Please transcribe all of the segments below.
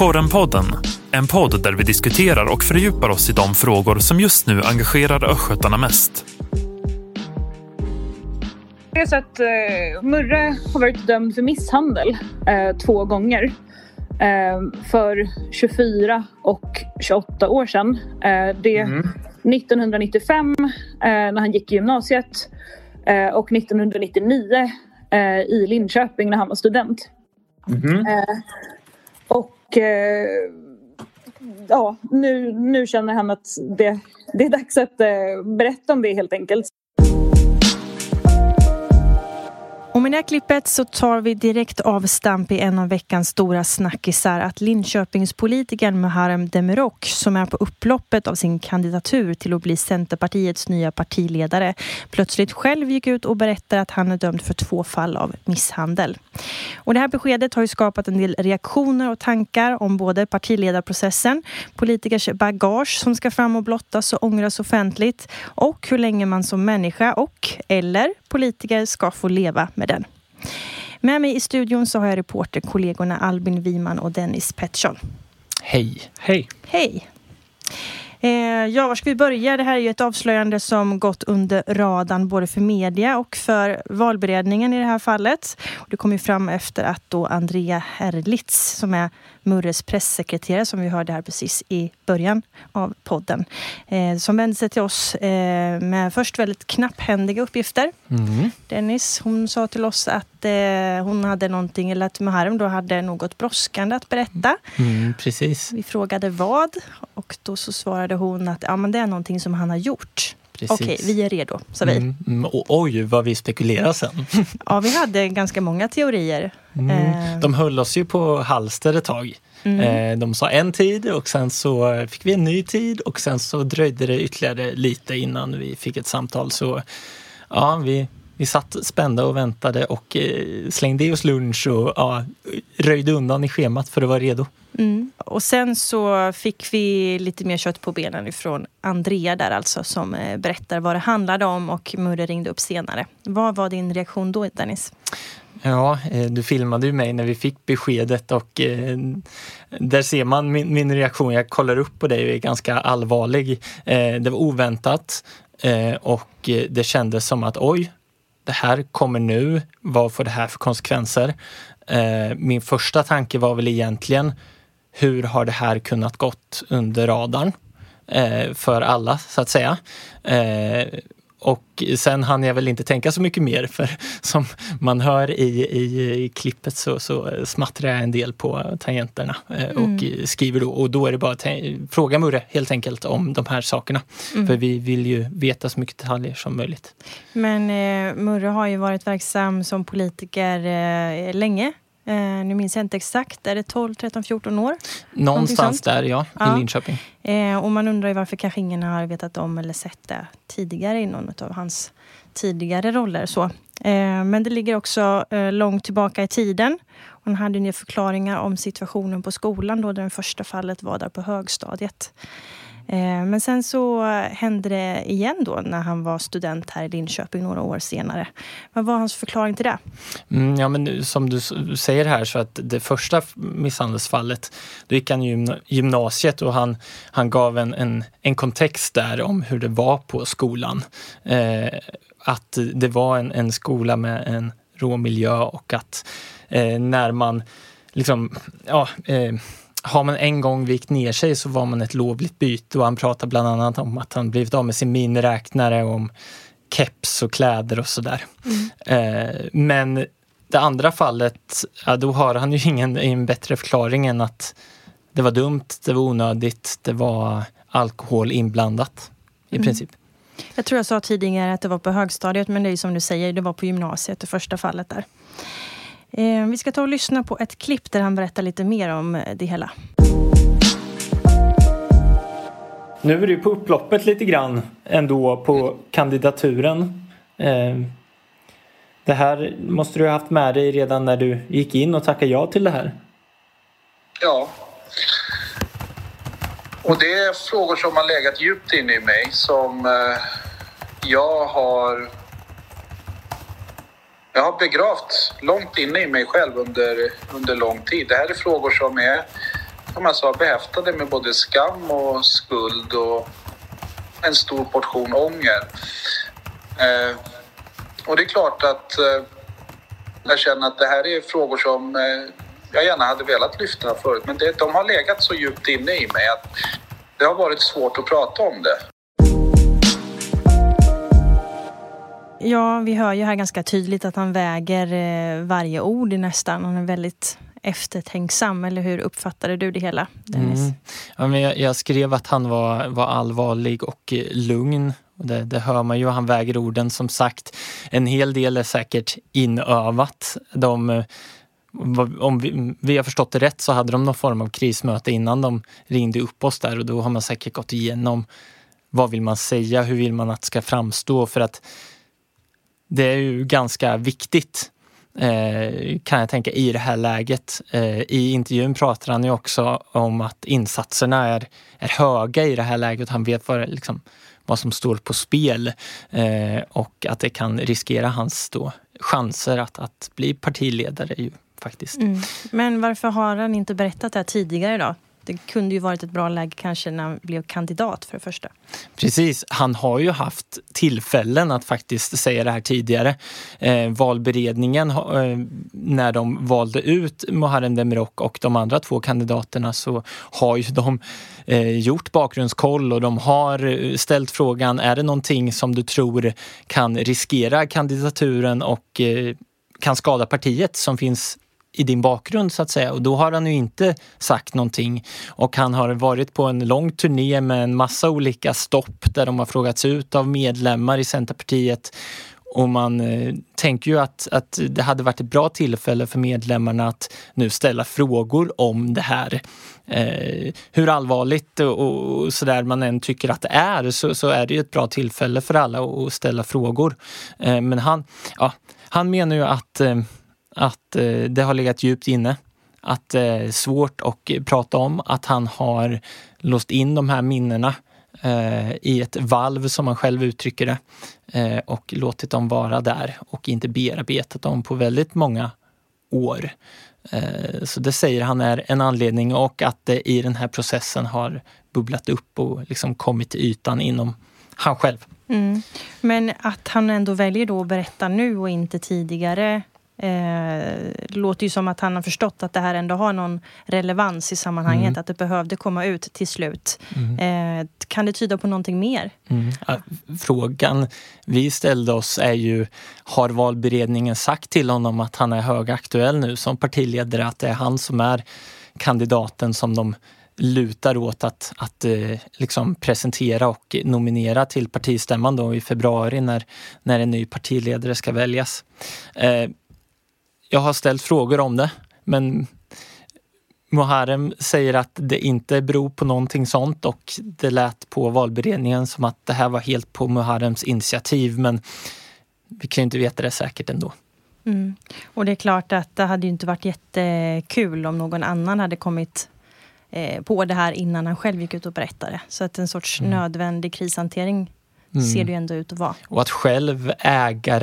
Korrenpodden, en podd där vi diskuterar och fördjupar oss i de frågor som just nu engagerar östgötarna mest. Det är så att eh, Murre har varit dömd för misshandel eh, två gånger. Eh, för 24 och 28 år sedan. Eh, det Mm. 1995 eh, när han gick i gymnasiet eh, och 1999 eh, i Linköping när han var student. Mhm. Och eh, ja, nu, nu känner han att det, det är dags att eh, berätta om det helt enkelt. Och med det här klippet så tar vi direkt avstamp i en av veckans stora snackisar att Linköpingspolitikern Muharrem Demirok som är på upploppet av sin kandidatur till att bli Centerpartiets nya partiledare plötsligt själv gick ut och berättade att han är dömd för två fall av misshandel. Och det här beskedet har ju skapat en del reaktioner och tankar om både partiledarprocessen, politikers bagage som ska fram och blottas och ångras offentligt och hur länge man som människa och eller politiker ska få leva med den. Med mig i studion så har jag reporterkollegorna Albin Wiman och Dennis Pettersson. Hej. Hej. Hej! Eh, ja, var ska vi börja? Det här är ju ett avslöjande som gått under radarn både för media och för valberedningen i det här fallet. Det kom ju fram efter att då Andrea Herlitz, som är Murres pressekreterare, som vi hörde här precis i början av podden, eh, som vände sig till oss eh, med först väldigt knapphändiga uppgifter. Mm. Dennis, hon sa till oss att eh, hon hade någonting, eller att Muharrem då hade något brådskande att berätta. Mm, precis. Vi frågade vad och då så svarade hon att ja, men det är någonting som han har gjort. precis. Okej, vi är redo, sa vi. Mm, mm, och, oj, vad vi spekulerar sen. Ja, vi hade ganska många teorier. Mm. Eh. De höll oss ju på halster ett tag. Mm. Eh, De sa en tid och sen så fick vi en ny tid och sen så dröjde det ytterligare lite innan vi fick ett samtal. Så ja, vi, vi satt spända och väntade och eh, slängde i oss lunch och ja, röjde undan i schemat för att vara redo. Mm. Och sen så fick vi lite mer kött på benen ifrån Andrea där alltså som eh, berättar vad det handlade om och Murre ringde upp senare. Vad var din reaktion då Dennis? Ja, eh, du filmade ju mig när vi fick beskedet och eh, där ser man min, min reaktion. Jag kollar upp på dig och är ganska allvarlig. Eh, det var oväntat eh, och det kändes som att oj, det här kommer nu. Vad får det här för konsekvenser? Eh, min första tanke var väl egentligen hur har det här kunnat gått under radarn eh, för alla så att säga. Eh, och sen hann jag väl inte tänka så mycket mer för som man hör i, i, i klippet så, så smattrar jag en del på tangenterna eh, och skriver då. Och då är det bara att fråga Murre helt enkelt om de här sakerna. För vi vill ju veta så mycket detaljer som möjligt. Men eh, Murre har ju varit verksam som politiker eh, länge. Eh, nu minns jag inte exakt, är det 12, 13, 14 år? Någonstans där ja, Ja. i Linköping. Eh, och man undrar ju varför kanske ingen har vetat om eller sett det tidigare i någon av hans tidigare roller. Så. Eh, men det ligger också eh, långt tillbaka i tiden. Han hade ju förklaringar om situationen på skolan då det första fallet var där på högstadiet. Eh, men sen så hände det igen då när han var student här i Linköping några år senare. Vad var hans förklaring till det? Mm, ja, men som du säger här så att det första misshandelsfallet, då gick han i gymna- gymnasiet och han, han gav en, en, en kontext där om hur det var på skolan. Eh, att det var en, en skola med en rå miljö och att eh, när man liksom, ja, eh, har man en gång vikt ner sig så var man ett lovligt byte och han pratar bland annat om att han blivit av med sin miniräknare och om keps och kläder och sådär. Eh, men det andra fallet, ja, då har han ju ingen en bättre förklaring än att det var dumt, det var onödigt, det var alkohol inblandat i princip. Jag tror jag sa tidigare att det var på högstadiet, men det är som du säger, det var på gymnasiet, det första fallet där. Eh, vi ska ta och lyssna på ett klipp där han berättar lite mer om eh, det hela. Nu är du på upploppet lite grann ändå på kandidaturen. Eh, det här måste du ha haft med dig redan när du gick in och tackade ja till det här. Ja. Och det är frågor som har legat djupt inne i mig som jag har jag har begravt långt inne i mig själv under, under lång tid. Det här är frågor som är som jag sa, behäftade med både skam och skuld och en stor portion ånger. Eh, och det är klart att eh, jag känner att det här är frågor som eh, jag gärna hade velat lyfta förut, men det, de har legat så djupt inne i mig att det har varit svårt att prata om det. Ja, vi hör ju här ganska tydligt att han väger eh, varje ord nästan. Han är väldigt eftertänksam, eller hur uppfattade du det hela, Dennis? Mm. Ja, men jag, jag, skrev att han var, var allvarlig och eh, lugn. Det, det, hör man ju, han väger orden som sagt. En hel del är säkert inövat. De, eh, om vi, vi, har förstått det rätt så hade de någon form av krismöte innan de ringde upp oss där och då har man säkert gått igenom vad vill man säga, hur vill man att det ska framstå för att det är ju ganska viktigt eh, kan jag tänka i det här läget. Eh, I intervjun pratar han ju också om att insatserna är, är höga i det här läget. Han vet vad, liksom, vad som står på spel eh, och att det kan riskera hans då, chanser att, att bli partiledare. Ju, faktiskt. Mm. Men varför har han inte berättat det här tidigare då? Det kunde ju varit ett bra läge kanske när han blev kandidat för det första. Precis, han har ju haft tillfällen att faktiskt säga det här tidigare. Eh, valberedningen, eh, när de valde ut Muharrem Demirok och de andra två kandidaterna så har ju de eh, gjort bakgrundskoll och de har eh, ställt frågan, är det någonting som du tror kan riskera kandidaturen och eh, kan skada partiet som finns i din bakgrund så att säga och då har han ju inte sagt någonting. Och han har varit på en lång turné med en massa olika stopp där de har frågats ut av medlemmar i Centerpartiet. Och man eh, tänker ju att, att det hade varit ett bra tillfälle för medlemmarna att nu ställa frågor om det här. Eh, hur allvarligt och, och sådär man än tycker att det är så, så är det ju ett bra tillfälle för alla att ställa frågor. Eh, men han, ja, han menar ju att eh, att eh, det har legat djupt inne. Att det är svårt att prata om, att han har låst in de här minnena eh, i ett valv som han själv uttrycker det eh, och låtit dem vara där och inte bearbetat dem på väldigt många år. Eh, så det säger han är en anledning och att det i den här processen har bubblat upp och liksom kommit till ytan inom han själv. Mm. Men att han ändå väljer då att berätta nu och inte tidigare Eh, det låter ju som att han har förstått att det här ändå har någon relevans i sammanhanget, mm. att det behövde komma ut till slut. Mm. Eh, kan det tyda på någonting mer? Mm. Frågan vi ställde oss är ju, har valberedningen sagt till honom att han är högaktuell nu som partiledare, att det är han som är kandidaten som de lutar åt att, att eh, liksom presentera och nominera till partistämman då i februari när, när en ny partiledare ska väljas. Eh, jag har ställt frågor om det, men Muharrem säger att det inte beror på någonting sånt och det lät på valberedningen som att det här var helt på Muharrems initiativ men vi kan ju inte veta det säkert ändå. Mm. Och det är klart att det hade ju inte varit jättekul om någon annan hade kommit eh, på det här innan han själv gick ut och berättade. Så att en sorts mm. nödvändig krishantering mm. ser det ju ändå ut att vara. Och att själv äga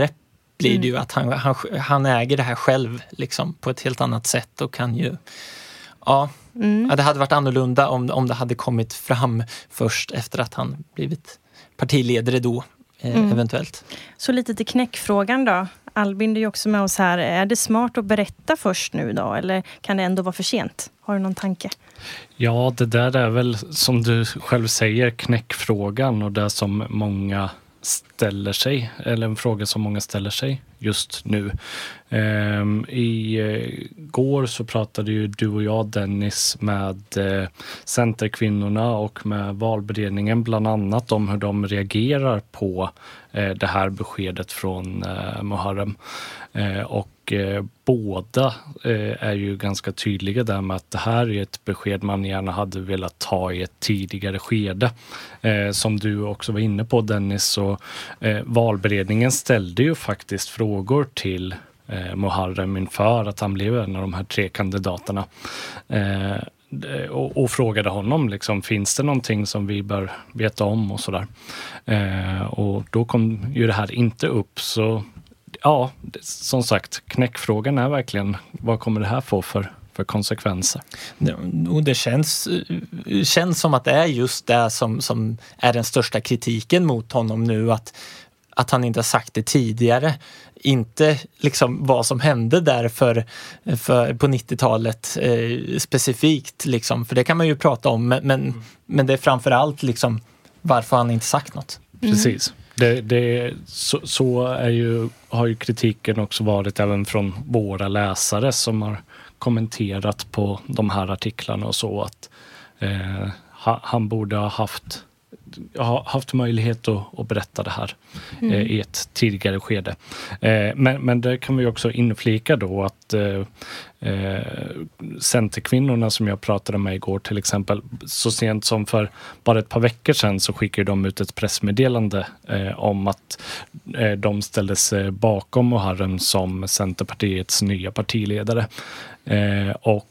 blir mm. det ju att han, han, han äger det här själv liksom, på ett helt annat sätt och kan ju... Ja, mm. det hade varit annorlunda om, om det hade kommit fram först efter att han blivit partiledare då, eh, mm. eventuellt. Så lite till knäckfrågan då. Albin, du är också med oss här. Är det smart att berätta först nu då, eller kan det ändå vara för sent? Har du någon tanke? Ja, det där är väl som du själv säger knäckfrågan och det som många ställer sig, eller en fråga som många ställer sig just nu. Ehm, um, I går så pratade ju du och jag Dennis med uh, Centerkvinnorna och med valberedningen bland annat om hur de reagerar på uh, det här beskedet från uh, Muharrem. Uh, och båda är ju ganska tydliga där med att det här är ett besked man gärna hade velat ta i ett tidigare skede. Som du också var inne på Dennis, så valberedningen ställde ju faktiskt frågan frågor till eh, Muharrem inför att han blev en av de här tre kandidaterna. Eh, och, och, frågade honom, liksom, finns det någonting som vi bör veta om och sådär. Eh, och då kom ju det här inte upp, så ja, som sagt, knäckfrågan är verkligen vad kommer det här få för, för konsekvenser. Och det känns, känns som att det är just det som, som är den största kritiken mot honom nu. Att, att han inte har sagt det tidigare. Inte liksom vad som hände där för, för på 90-talet eh, specifikt. Liksom. För det kan man ju prata om. Men, men, mm. men det är framförallt liksom varför han inte sagt något. Mm. Precis. Det, det, så, så är ju, har ju kritiken också varit även från våra läsare som har kommenterat på de här artiklarna och så att eh, han borde ha haft har haft möjlighet att, att berätta det här mm. eh, i ett tidigare skede. Eh, men, men där kan vi också inflika då att eh, eh, Centerkvinnorna som jag pratade med igår till exempel, så sent som för bara ett par veckor sedan så skickade de ut ett pressmeddelande eh, om att eh, de ställde sig bakom Muharrem som Centerpartiets nya partiledare. Och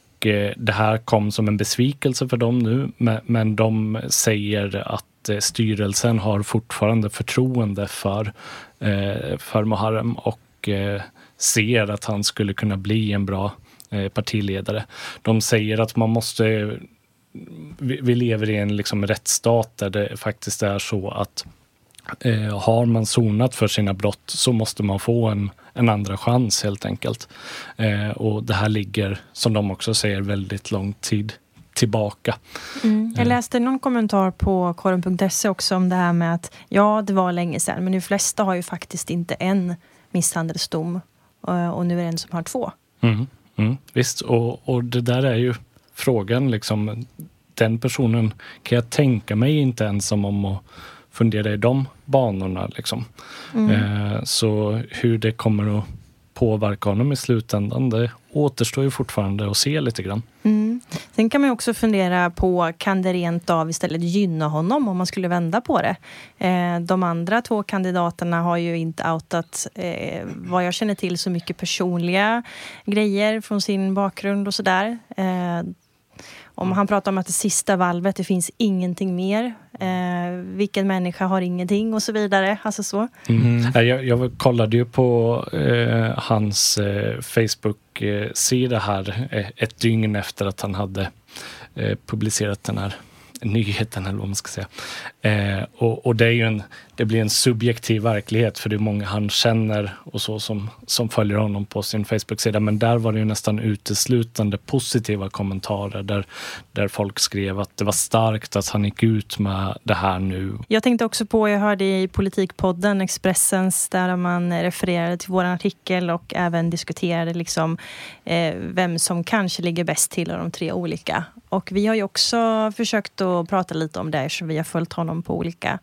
det här kom som en besvikelse för dem nu, men de säger att Eh, styrelsen har fortfarande förtroende för, eh, för Muharrem och eh, ser att han skulle kunna bli en bra eh, partiledare. De säger att man måste vi, lever i en liksom rättsstat där det faktiskt är så att eh, har man sonat för sina brott så måste man få en, en andra chans helt enkelt. Eh, och det här ligger, som de också säger, väldigt lång tid tillbaka. Mm. Jag eh. läste någon kommentar på korren.se också om det här med att ja, det var länge sedan, men de flesta har ju faktiskt inte en misshandelsdom eh, och nu är det en som har två. Mm. Mm. Visst, och, och det där är ju frågan liksom. Den personen kan jag tänka mig inte ens om att fundera i de banorna. Liksom. Mm. Eh, så hur det kommer att påverka honom i slutändan, det återstår ju fortfarande att se lite grann. Mm. Sen kan man också fundera på, kan det rent av istället gynna honom om man skulle vända på det? Eh, de andra två kandidaterna har ju inte outat, eh, vad jag känner till, så mycket personliga grejer från sin bakgrund och sådär. Eh, om han pratar om att det sista valvet, det finns ingenting mer. Eh, vilken människa har ingenting och så vidare. Alltså så. Mm. mm. Jag, jag kollade ju på eh, hans eh, Facebook-sida här eh, ett dygn efter att han hade eh, publicerat den här nyheten eller vad man ska säga. Eh, och, och, det är ju en, det blir en subjektiv verklighet för det är många han känner och så som, som följer honom på sin Facebook-sida. Men där var det ju nästan uteslutande positiva kommentarer där, där folk skrev att det var starkt att han gick ut med det här nu. Jag tänkte också på, jag hörde i Politikpodden, Expressens, där man refererade till vår artikel och även diskuterade liksom, eh, vem som kanske ligger bäst till av de tre olika. Och vi har ju också försökt att prata lite om det eftersom vi har följt honom på olika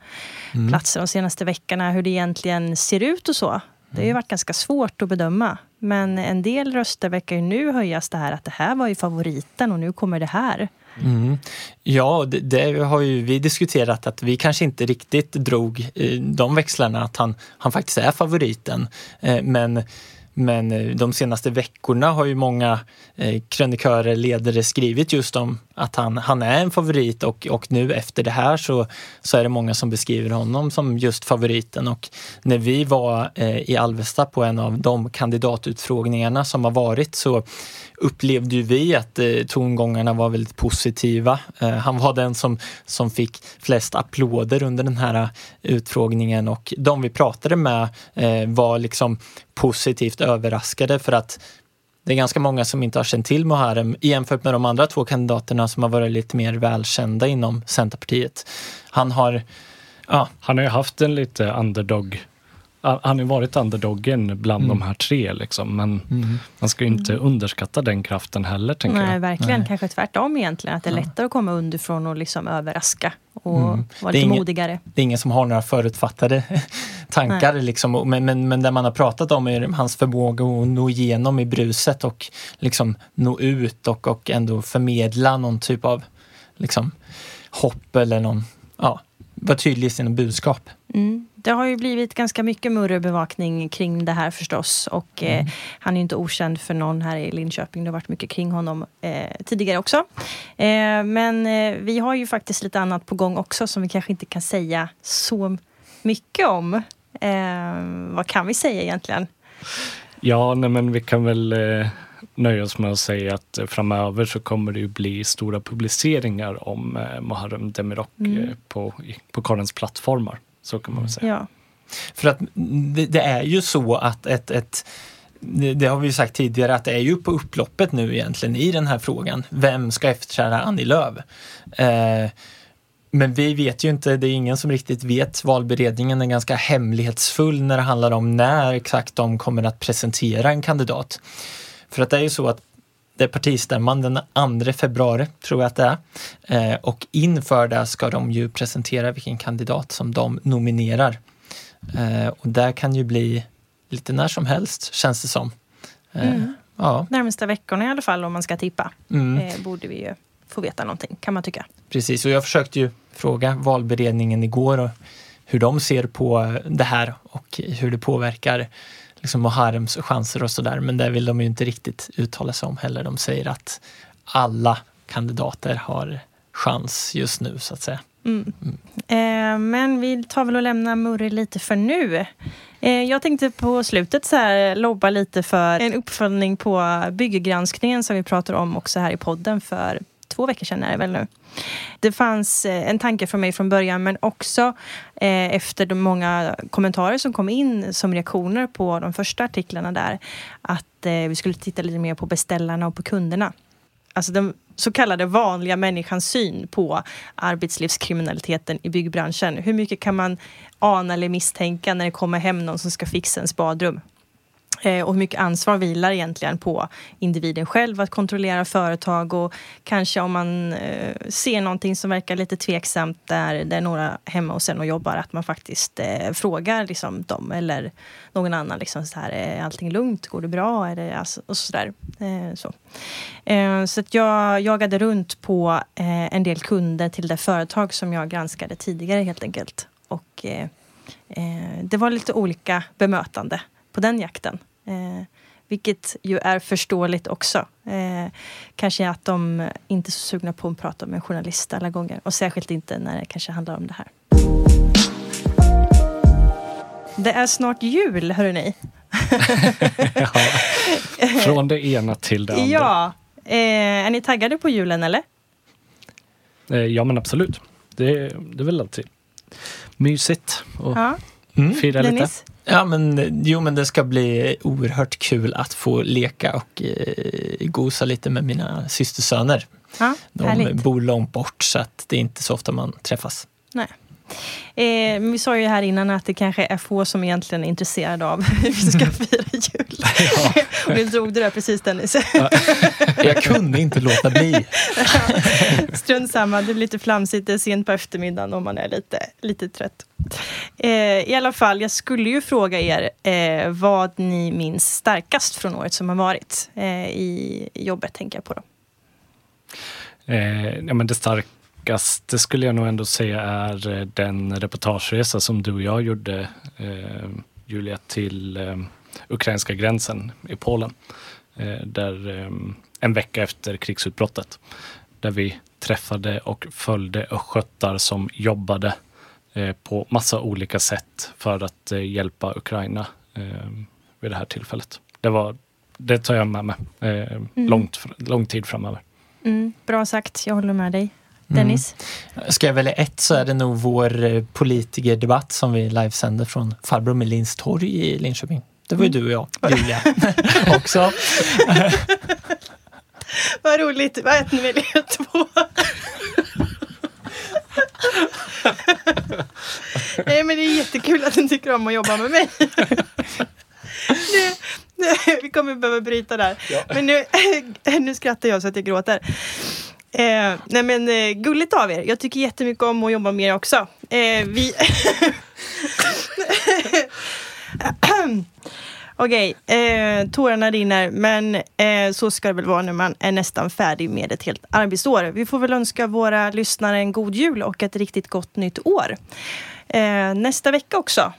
mm. platser de senaste veckorna. Hur det egentligen ser ut och så. Det har ju mm. varit ganska svårt att bedöma. Men en del röster verkar ju nu höjas det här att det här var ju favoriten och nu kommer det här. Mm. Ja, det, det, har ju vi diskuterat att vi kanske inte riktigt drog de växlarna att han, han faktiskt är favoriten. Eh, men men eh, de senaste veckorna har ju många eh, krönikörer, ledare skrivit just om att han, han är en favorit och, och nu efter det här så, så är det många som beskriver honom som just favoriten. Och när vi var eh, i Alvesta på en av de kandidatutfrågningarna som har varit så upplevde ju vi att eh, tongångarna var väldigt positiva. Eh, han var den som, som fick flest applåder under den här eh, utfrågningen och de vi pratade med eh, var liksom positivt överraskade för att det är ganska många som inte har känt till Muharrem jämfört med de andra två kandidaterna som har varit lite mer välkända inom Centerpartiet. Han har Ja. Han har ju haft en lite underdog han har varit underdoggen bland mm. de här tre, liksom. men mm. man ska ju inte mm. underskatta den kraften heller. Tänker Nej, jag. verkligen. Nej. Kanske tvärtom egentligen. Att det är lättare att komma underifrån och liksom överraska och mm. vara lite ingen, modigare. Det är ingen som har några förutfattade tankar, liksom, men, men, men det man har pratat om är hans förmåga att nå igenom i bruset och liksom nå ut och, och ändå förmedla någon typ av liksom, hopp eller någon, ja, vara tydlig i sina budskap. Mm det har ju blivit ganska mycket murrebevakning kring det här förstås. Och eh, mm. eh, han är inte okänd för någon här i Linköping. Det har varit mycket kring honom eh, tidigare också. Eh, men eh, vi har ju faktiskt lite annat på gång också som vi kanske inte kan säga så mycket om. Eh, vad kan vi säga egentligen? Ja, nej, men vi kan väl nöja oss med att säga att framöver så kommer det ju bli stora publiceringar om Muharrem Demirok Mm. på, på Karens plattformar. Så kan man väl säga. Ja. För att det, det är ju så att ett, ett det det har vi ju sagt tidigare att det är ju på upploppet nu egentligen i den här frågan. Vem ska efterträda Annie Lööf? Eh, men vi vet ju inte, det är ingen som riktigt vet. Valberedningen är ganska hemlighetsfull när det handlar om när exakt de kommer att presentera en kandidat. För att det är ju så att det är partistämman den 2 februari, tror jag att det är. Eh, och inför det ska de ju presentera vilken kandidat som de nominerar. Eh, och där kan ju bli lite när som helst, känns det som. Eh, Mm. Ja, Närmsta veckorna i alla fall om man ska tippa. mm, borde vi ju få veta någonting kan man tycka. precis. Och jag försökte ju fråga valberedningen igår och hur de ser på det här och hur det påverkar liksom Muharrems chanser och sådär. Men det vill de ju inte riktigt uttala sig om heller. De säger att alla kandidater har chans just nu så att säga. Mm. Eh, men vi tar väl och lämnar Murray lite för nu. Eh, jag tänkte på slutet så här lobba lite för en uppföljning på bygggranskningen som vi pratade om också här i podden för två veckor sedan är det väl nu. Det fanns eh, en tanke från mig från början men också eh, efter de många kommentarer som kom in som reaktioner på de första artiklarna där att eh, vi skulle titta lite mer på beställarna och på kunderna. Alltså den så kallade vanliga människans syn på arbetslivskriminaliteten i byggbranschen. Hur mycket kan man ana eller misstänka när det kommer hem någon som ska fixa ens badrum? Eh, och hur mycket ansvar vilar egentligen på individen själv att kontrollera företag och kanske om man eh, ser någonting som verkar lite tveksamt där det är några hemma hos en och jobbar att man faktiskt eh, frågar liksom, dem eller någon annan liksom så här, eh, är allting lugnt, går det bra? Är det, alltså, och sådär. Eh, så eh, så att jag jagade runt på eh, en del kunder till det företag som jag granskade tidigare helt enkelt. Och eh, eh det var lite olika bemötande på den jakten. Eh, vilket ju är förståeligt också. Eh, kanske att de inte är så sugna på att prata med en journalist alla gånger. Och särskilt inte när det kanske handlar om det här. Det är snart jul, hörrni. Ja. Från det ena till det andra. Ja. Eh, är ni taggade på julen eller? Eh, ja men absolut. Det, det är väl alltid mysigt att Ja. Mm. fira lite. Dennis? Ja, men jo, men det ska bli oerhört kul att få leka och eh, gosa lite med mina systersöner. Ja, De härligt. bor långt bort så att det är inte så ofta man träffas. Nej. Eh, vi sa ju här innan att det kanske är få som egentligen är intresserade av hur vi ska fira jul. och nu drog du det precis Dennis. Jag kunde inte låta bli. Strunt samma, det blir lite flamsigt, det är sent på eftermiddagen om man är lite, lite trött. Eh, I alla fall, jag skulle ju fråga er eh, vad ni minns starkast från året som har varit. Eh, I jobbet tänker jag på då. Eh, ja, men det starkaste skulle jag nog ändå säga är eh, den reportageresa som du och jag gjorde, eh, Julia, till eh, ukrainska gränsen i Polen. Eh, där, eh, en vecka efter krigsutbrottet. Där vi träffade och följde östgötar som jobbade eh, på massa olika sätt för att hjälpa Ukraina vid det här tillfället. Det, var, det tar jag med mig eh, långt, fr- lång tid framöver. Mm, bra sagt, jag håller med dig. Mm. Dennis? Ska jag välja ett så är det nog vår eh, politikerdebatt som vi livesänder från Farbror Melins torg i Linköping. Det var ju du och jag, Julia, också. Vad roligt, vad äter ni väl två? Nej men det är jättekul att ni tycker om att jobba med mig. nu, nu, vi kommer behöva bryta där. Men nu, nu skrattar jag så att jag gråter. Eh, nej men eh, gulligt av er. Jag tycker jättemycket om att jobba med er också. Eh, vi... Okej, eh, tårarna rinner, men eh, så ska det väl vara när man är nästan färdig med ett helt arbetsår. Vi får väl önska våra lyssnare en god jul och ett riktigt gott nytt år. Eh, nästa vecka också.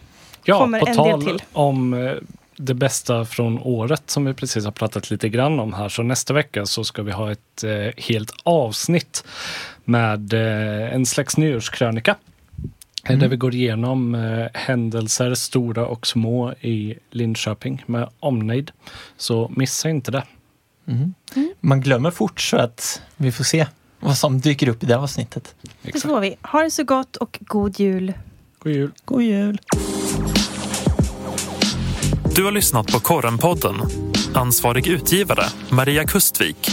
Ja, kommer en del till. om eh, det bästa från året som vi precis har pratat lite grann om här. Så nästa vecka så ska vi ha ett eh, helt avsnitt med eh, en slags nyårskrönika. eh, Där vi går igenom eh, händelser, stora och små, i Linköping med omnejd. Så missa inte det. Mm. Man glömmer fort så att vi får se vad som dyker upp i det avsnittet. Det får vi. Ha det så gott och god jul. God jul. God jul! Du har lyssnat på Korrenpodden. Ansvarig utgivare Maria Kustvik